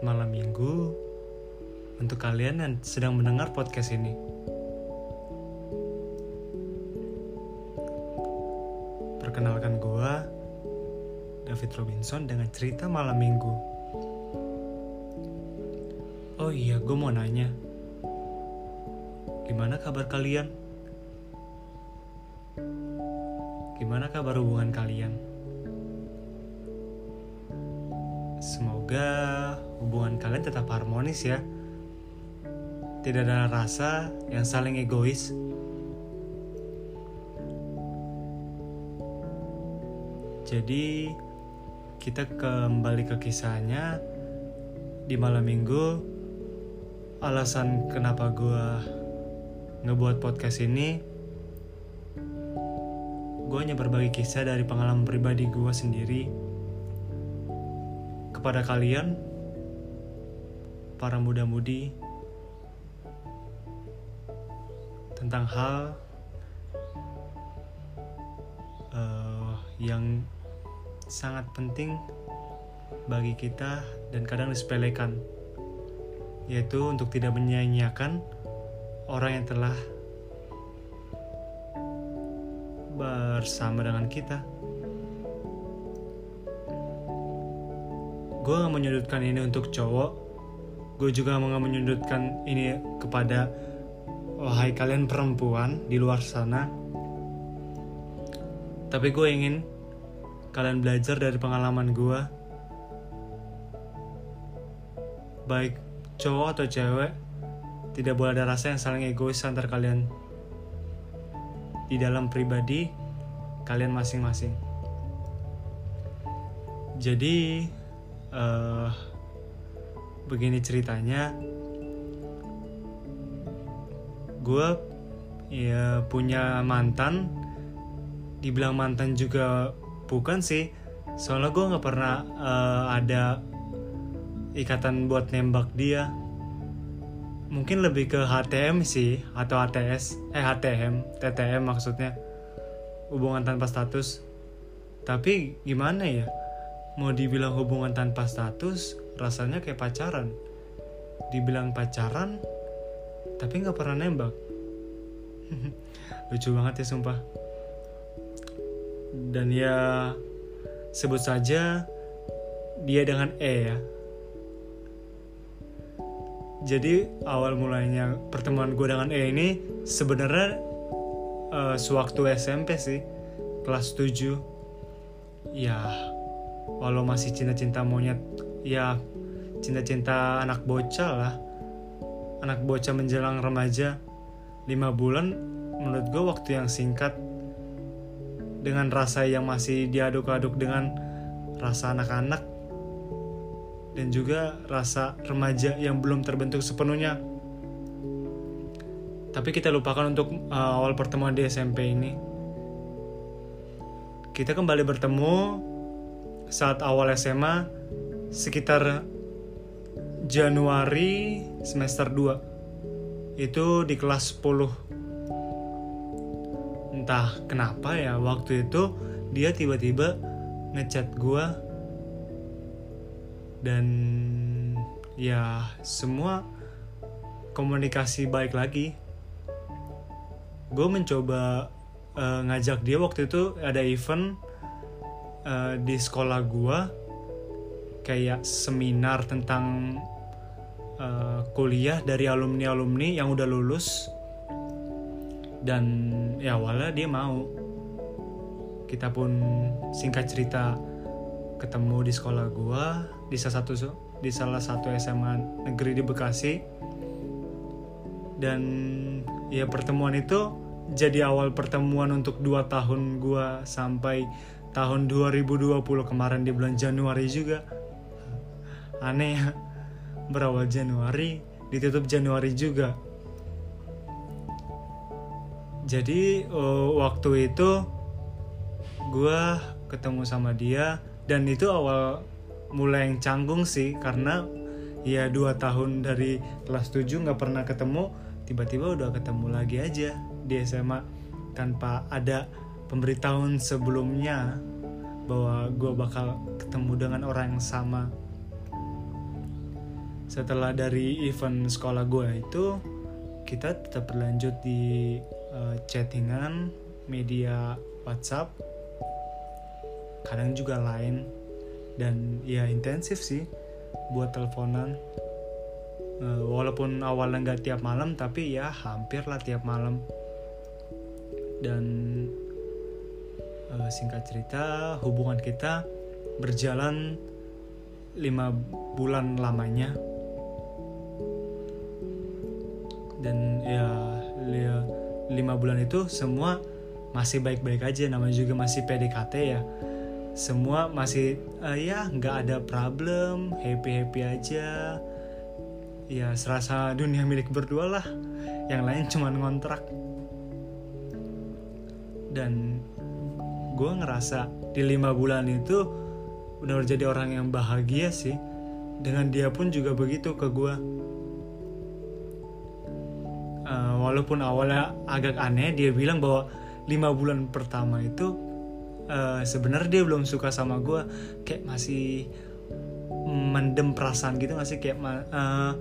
Malam minggu untuk kalian yang sedang mendengar podcast ini. Perkenalkan gua David Robinson dengan cerita malam minggu. Oh iya, gue mau nanya. Gimana kabar kalian? Gimana kabar hubungan kalian? Semoga hubungan kalian tetap harmonis ya. Tidak ada rasa yang saling egois. Jadi kita kembali ke kisahnya di malam minggu. Alasan kenapa gue ngebuat podcast ini, gue hanya berbagi kisah dari pengalaman pribadi gue sendiri kepada kalian, para muda-mudi, tentang hal uh, yang sangat penting bagi kita dan kadang disepelekan, yaitu untuk tidak menyanyiakan orang yang telah bersama dengan kita. Gue gak menyudutkan ini untuk cowok. Gue juga gak menyudutkan ini kepada wahai kalian perempuan di luar sana. Tapi gue ingin kalian belajar dari pengalaman gue baik cowok atau cewek tidak boleh ada rasa yang saling egois antar kalian. Di dalam pribadi kalian masing-masing. Jadi uh, begini ceritanya. Gue ya punya mantan. Dibilang mantan juga bukan sih. Soalnya gue nggak pernah uh, ada ikatan buat nembak dia. Mungkin lebih ke HTM sih atau HTS eh HTM TTM maksudnya. Hubungan tanpa status. Tapi gimana ya mau dibilang hubungan tanpa status rasanya kayak pacaran. Dibilang pacaran tapi nggak pernah nembak. Lucu banget ya sumpah. Dan ya sebut saja dia dengan E ya. Jadi awal mulainya pertemuan gue dengan E ini sebenarnya uh, sewaktu SMP sih kelas 7 ya walau masih cinta-cinta monyet ya cinta-cinta anak bocah lah. Anak bocah menjelang remaja lima bulan menurut gue waktu yang singkat. Dengan rasa yang masih diaduk-aduk dengan rasa anak-anak. Dan juga rasa remaja yang belum terbentuk sepenuhnya. Tapi kita lupakan untuk uh, awal pertemuan di SMP ini. Kita kembali bertemu saat awal SMA sekitar Januari semester 2 itu di kelas 10 entah kenapa ya waktu itu dia tiba-tiba ngechat gue dan ya semua komunikasi baik lagi. Gue mencoba uh, ngajak dia waktu itu ada event uh, di sekolah gua kayak seminar tentang uh, kuliah dari alumni alumni yang udah lulus. Dan ya awalnya dia mau. Kita pun singkat cerita ketemu di sekolah gua di salah satu di salah satu SMA negeri di Bekasi. Dan ya pertemuan itu jadi awal pertemuan untuk dua tahun gua sampai tahun 2020 kemarin di bulan Januari juga. Aneh ya. Berawal Januari ditutup Januari juga. Jadi uh, waktu itu gue ketemu sama dia dan itu awal mulai yang canggung sih karena ya dua tahun dari kelas 7 nggak pernah ketemu tiba-tiba udah ketemu lagi aja di SMA tanpa ada pemberitahuan sebelumnya bahwa gue bakal ketemu dengan orang yang sama. Setelah dari event sekolah gue itu kita tetap berlanjut di uh, chattingan media WhatsApp. Kadang juga lain. Dan ya intensif sih buat teleponan. Uh, walaupun awalnya nggak tiap malam tapi ya hampir lah tiap malam. Dan uh, singkat cerita hubungan kita berjalan lima bulan lamanya. Dan ya lima bulan itu semua masih baik-baik aja. Namanya juga masih PDKT ya. Semua masih uh, ya nggak ada problem. Happy happy aja. Ya serasa dunia milik berdua lah. Yang lain cuma ngontrak. Dan gue ngerasa di lima bulan itu udah jadi orang yang bahagia sih. Dengan dia pun juga begitu ke gue uh, walaupun awalnya agak aneh dia bilang bahwa lima bulan pertama itu uh, sebenarnya dia belum suka sama gue kayak masih mendem perasaan gitu gak sih? Kayak uh,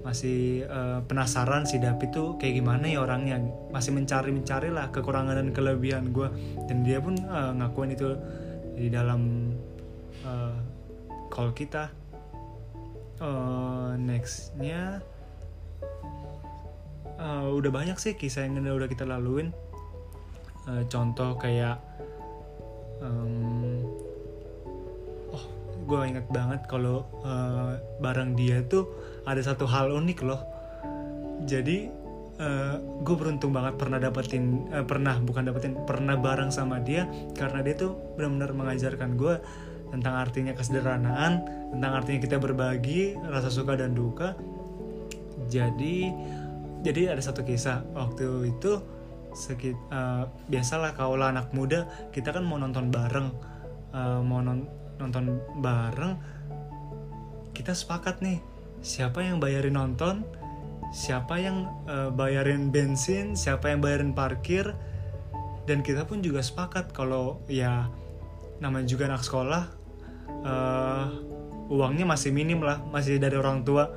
masih uh, penasaran si David tuh kayak gimana ya orangnya. Masih mencari mencari lah kekurangan dan kelebihan gue dan dia pun uh, ngakuin itu di dalam uh, call kita. Uh, nextnya uh, udah banyak sih kisah yang udah kita laluin. Uh, contoh kayak um, gue inget banget kalau uh, barang dia tuh ada satu hal unik loh. Jadi uh, eh, gue beruntung banget pernah dapetin uh, pernah bukan dapetin pernah bareng sama dia karena dia tuh benar-benar mengajarkan gue tentang artinya kesederhanaan tentang artinya kita berbagi rasa suka dan duka. Jadi jadi ada satu kisah waktu itu sekit uh, biasalah kalau anak muda kita kan mau nonton bareng uh, mau non nonton bareng kita sepakat nih siapa yang bayarin nonton siapa yang uh, bayarin bensin siapa yang bayarin parkir dan kita pun juga sepakat kalau ya namanya juga anak sekolah uh, uangnya masih minim lah masih dari orang tua.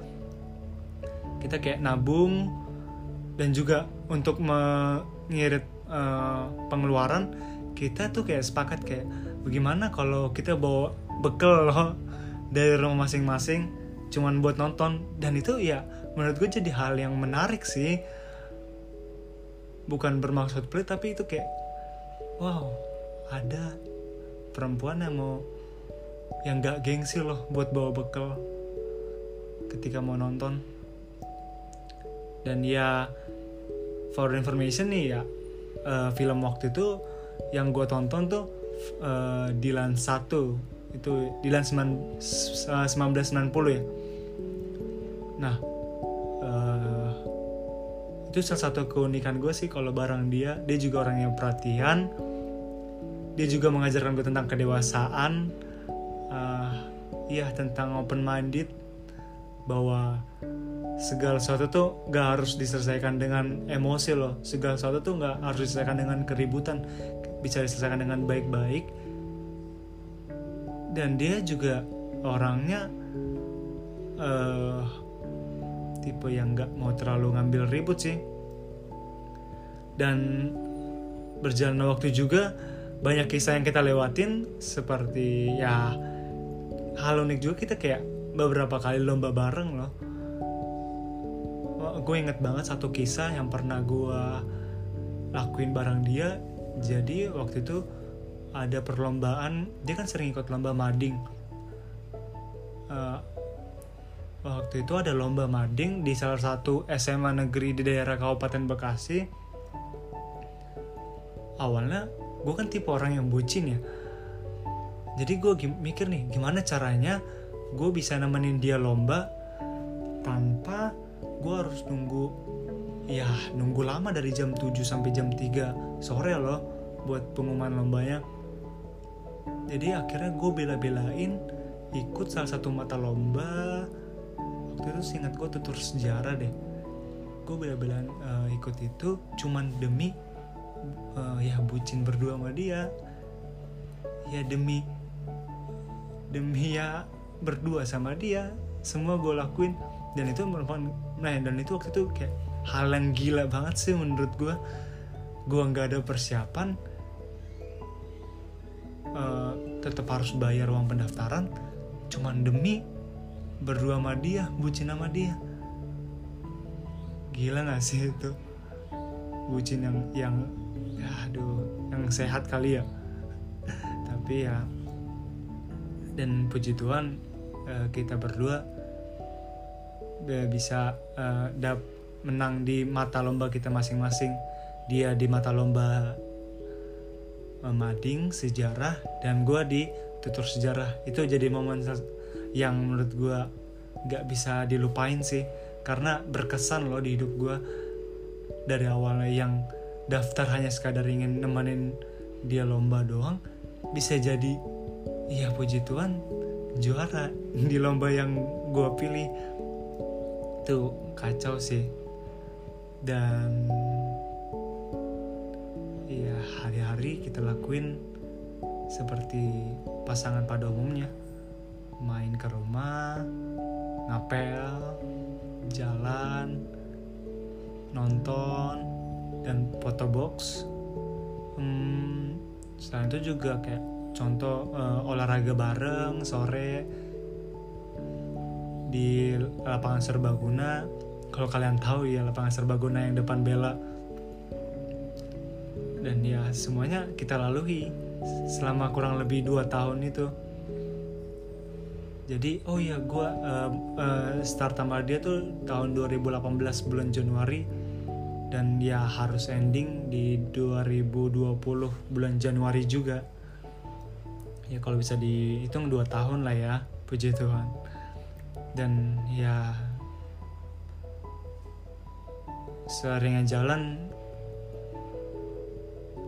Kita kayak nabung dan juga untuk mengirit uh, pengeluaran kita tuh kayak sepakat kayak bagaimana kalau kita bawa bekal loh dari rumah masing-masing cuman buat nonton? Dan itu ya menurut gue jadi hal yang menarik sih. Bukan bermaksud pelit tapi itu kayak wow ada perempuan yang mau yang gak gengsi loh buat bawa bekal ketika mau nonton. Dan ya for information nih ya uh, film waktu itu yang gue tonton tuh uh, Dilan 1 itu Dilan 9, uh, 1990 ya. Nah uh, itu salah satu keunikan gue sih kalau barang dia. Dia juga orang yang perhatian. Dia juga mengajarkan gue tentang kedewasaan. Uh, iya tentang open minded. Bahwa segala sesuatu tuh gak harus diselesaikan dengan emosi loh. Segala sesuatu tuh gak harus diselesaikan dengan keributan bisa diselesaikan dengan baik-baik. Dan dia juga orangnya uh, tipe yang nggak mau terlalu ngambil ribut sih. Dan berjalan waktu juga banyak kisah yang kita lewatin seperti ya hal unik juga. Kita kayak beberapa kali lomba bareng loh. Gue inget banget satu kisah yang pernah gue lakuin bareng dia jadi waktu itu ada perlombaan dia kan sering ikut lomba mading. Uh, waktu itu ada lomba mading di salah satu SMA negeri di daerah Kabupaten Bekasi. Awalnya gue kan tipe orang yang bucin ya. Jadi gue mikir nih gimana caranya gue bisa nemenin dia lomba tanpa gue harus nunggu ya nunggu lama dari jam 7 sampai jam 3 sore loh buat pengumuman lombanya. Jadi akhirnya gue bela-belain ikut salah satu mata lomba. Waktu itu singkat gue tutur sejarah deh. Gue bela-belaan uh, ikut itu cuman demi uh, ya bucin berdua sama dia. Ya demi demi ya berdua sama dia. Semua gue lakuin. Dan itu merupakan nah dan itu waktu itu kayak hal yang gila banget sih menurut gue gue nggak ada persiapan uh, tetap harus bayar uang pendaftaran. Cuman demi berdua sama dia bucin sama dia. Gila gak sih itu? Bucin yang yang ya aduh yang sehat kali ya. Tapi ya dan puji Tuhan uh, kita berdua bisa uh, dap menang di mata lomba kita masing-masing. Dia di mata lomba mading sejarah dan gue di tutur sejarah. Itu jadi momen yang menurut gue gak bisa dilupain sih. Karena berkesan loh di hidup gue dari awalnya yang daftar hanya sekadar ingin nemenin dia lomba doang bisa jadi iya puji Tuhan juara di lomba yang gue pilih. Tuh kacau sih dan ya hari-hari kita lakuin seperti pasangan pada umumnya. Main ke rumah ngapel jalan nonton dan foto box. Hmm, selain itu juga kayak contoh uh, olahraga bareng sore di lapangan serbaguna kalau kalian tahu ya lapangan serbaguna yang depan Bella. Dan ya semuanya kita lalui selama kurang lebih dua tahun itu. Jadi oh ya gue uh, uh, start sama dia tuh tahun 2018 bulan Januari. Dan ya harus ending di 2020 bulan Januari juga. Ya kalau bisa dihitung dua tahun lah ya puji Tuhan. Dan ya seringnya jalan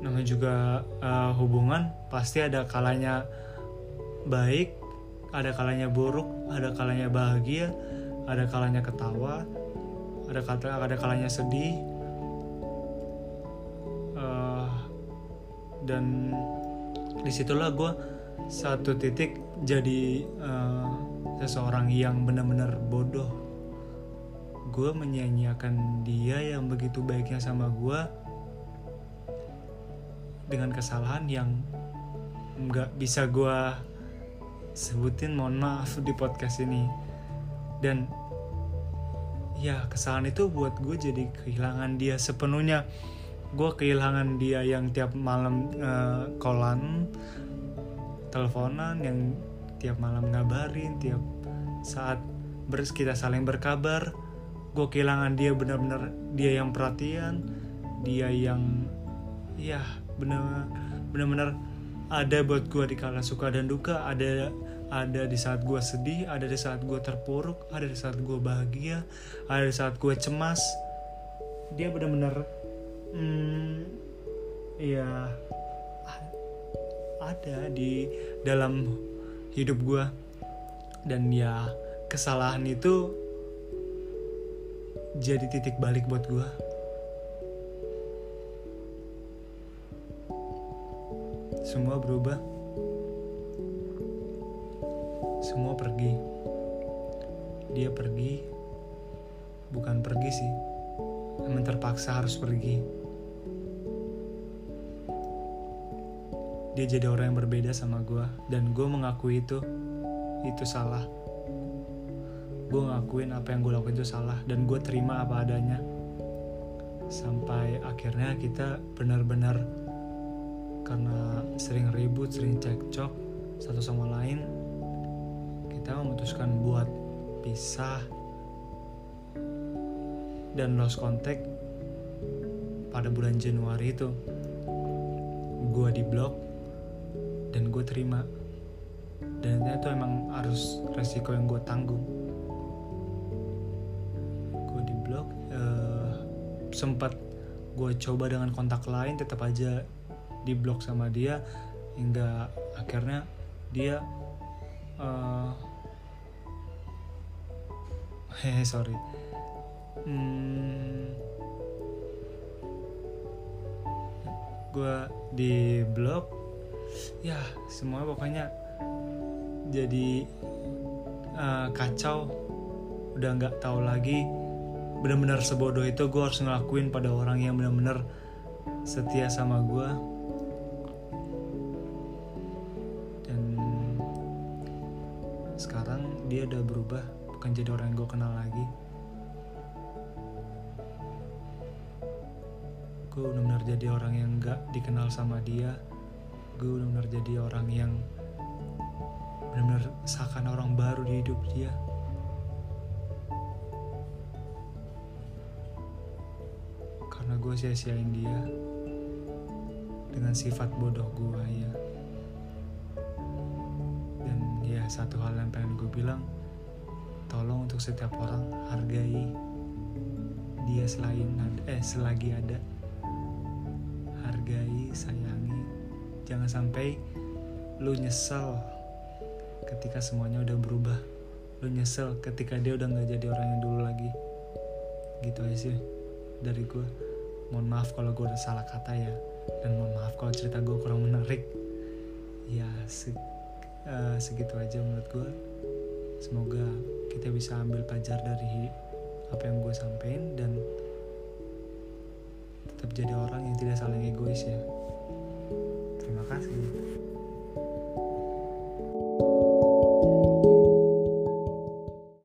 namanya juga uh, hubungan pasti ada kalanya baik ada kalanya buruk ada kalanya bahagia ada kalanya ketawa ada kata ada kalanya sedih. Uh, dan di situlah gue satu titik jadi uh, seseorang yang benar-benar bodoh gue menyanyiakan dia yang begitu baiknya sama gue dengan kesalahan yang nggak bisa gue sebutin mohon maaf di podcast ini. Dan ya kesalahan itu buat gue jadi kehilangan dia sepenuhnya. Gue kehilangan dia yang tiap malam uh, kolan teleponan yang tiap malam ngabarin tiap saat ber kita saling berkabar gue kehilangan dia benar-benar dia yang perhatian dia yang ya benar benar-benar ada buat gue di kala suka dan duka. Ada ada di saat gue sedih ada di saat gue terpuruk ada di saat gue bahagia ada di saat gue cemas. Dia benar-benar hmm, ya ada di dalam hidup gue dan ya kesalahan itu jadi titik balik buat gue semua berubah. Semua pergi. Dia pergi. Bukan pergi sih. Emang terpaksa harus pergi. Dia jadi orang yang berbeda sama gue dan gue mengakui itu. Itu salah gue ngakuin apa yang gue lakuin itu salah dan gue terima apa adanya. Sampai akhirnya kita benar-benar karena sering ribut sering cekcok satu sama lain kita memutuskan buat pisah dan lost contact pada bulan Januari itu. Gue di blok dan gue terima. Dan itu emang harus resiko yang gue tanggung sempat gue coba dengan kontak lain tetap aja di blok sama dia hingga akhirnya dia uh, hehe sorry. Hmm, gue di blok ya semua pokoknya jadi uh, kacau. Udah nggak tahu lagi benar-benar sebodoh itu gue harus ngelakuin pada orang yang benar-benar setia sama gue dan sekarang dia udah berubah bukan jadi orang yang gue kenal lagi. Gue benar-benar jadi orang yang gak dikenal sama dia. Gue benar-benar jadi orang yang benar-benar seakan orang baru di hidup dia gue sia-siain dia dengan sifat bodoh gue ya dan ya satu hal yang pengen gue bilang tolong untuk setiap orang hargai dia selain ada, eh selagi ada. Hargai sayangi. Jangan sampai lu nyesel ketika semuanya udah berubah. Lu nyesel ketika dia udah nggak jadi orang yang dulu lagi. Gitu aja sih dari gue mohon maaf kalau gue udah salah kata ya. Dan mohon maaf kalau cerita gue kurang menarik. Ya se uh, segitu aja menurut gue semoga kita bisa ambil pelajar dari apa yang gue sampein dan tetap jadi orang yang tidak saling egois ya. Terima kasih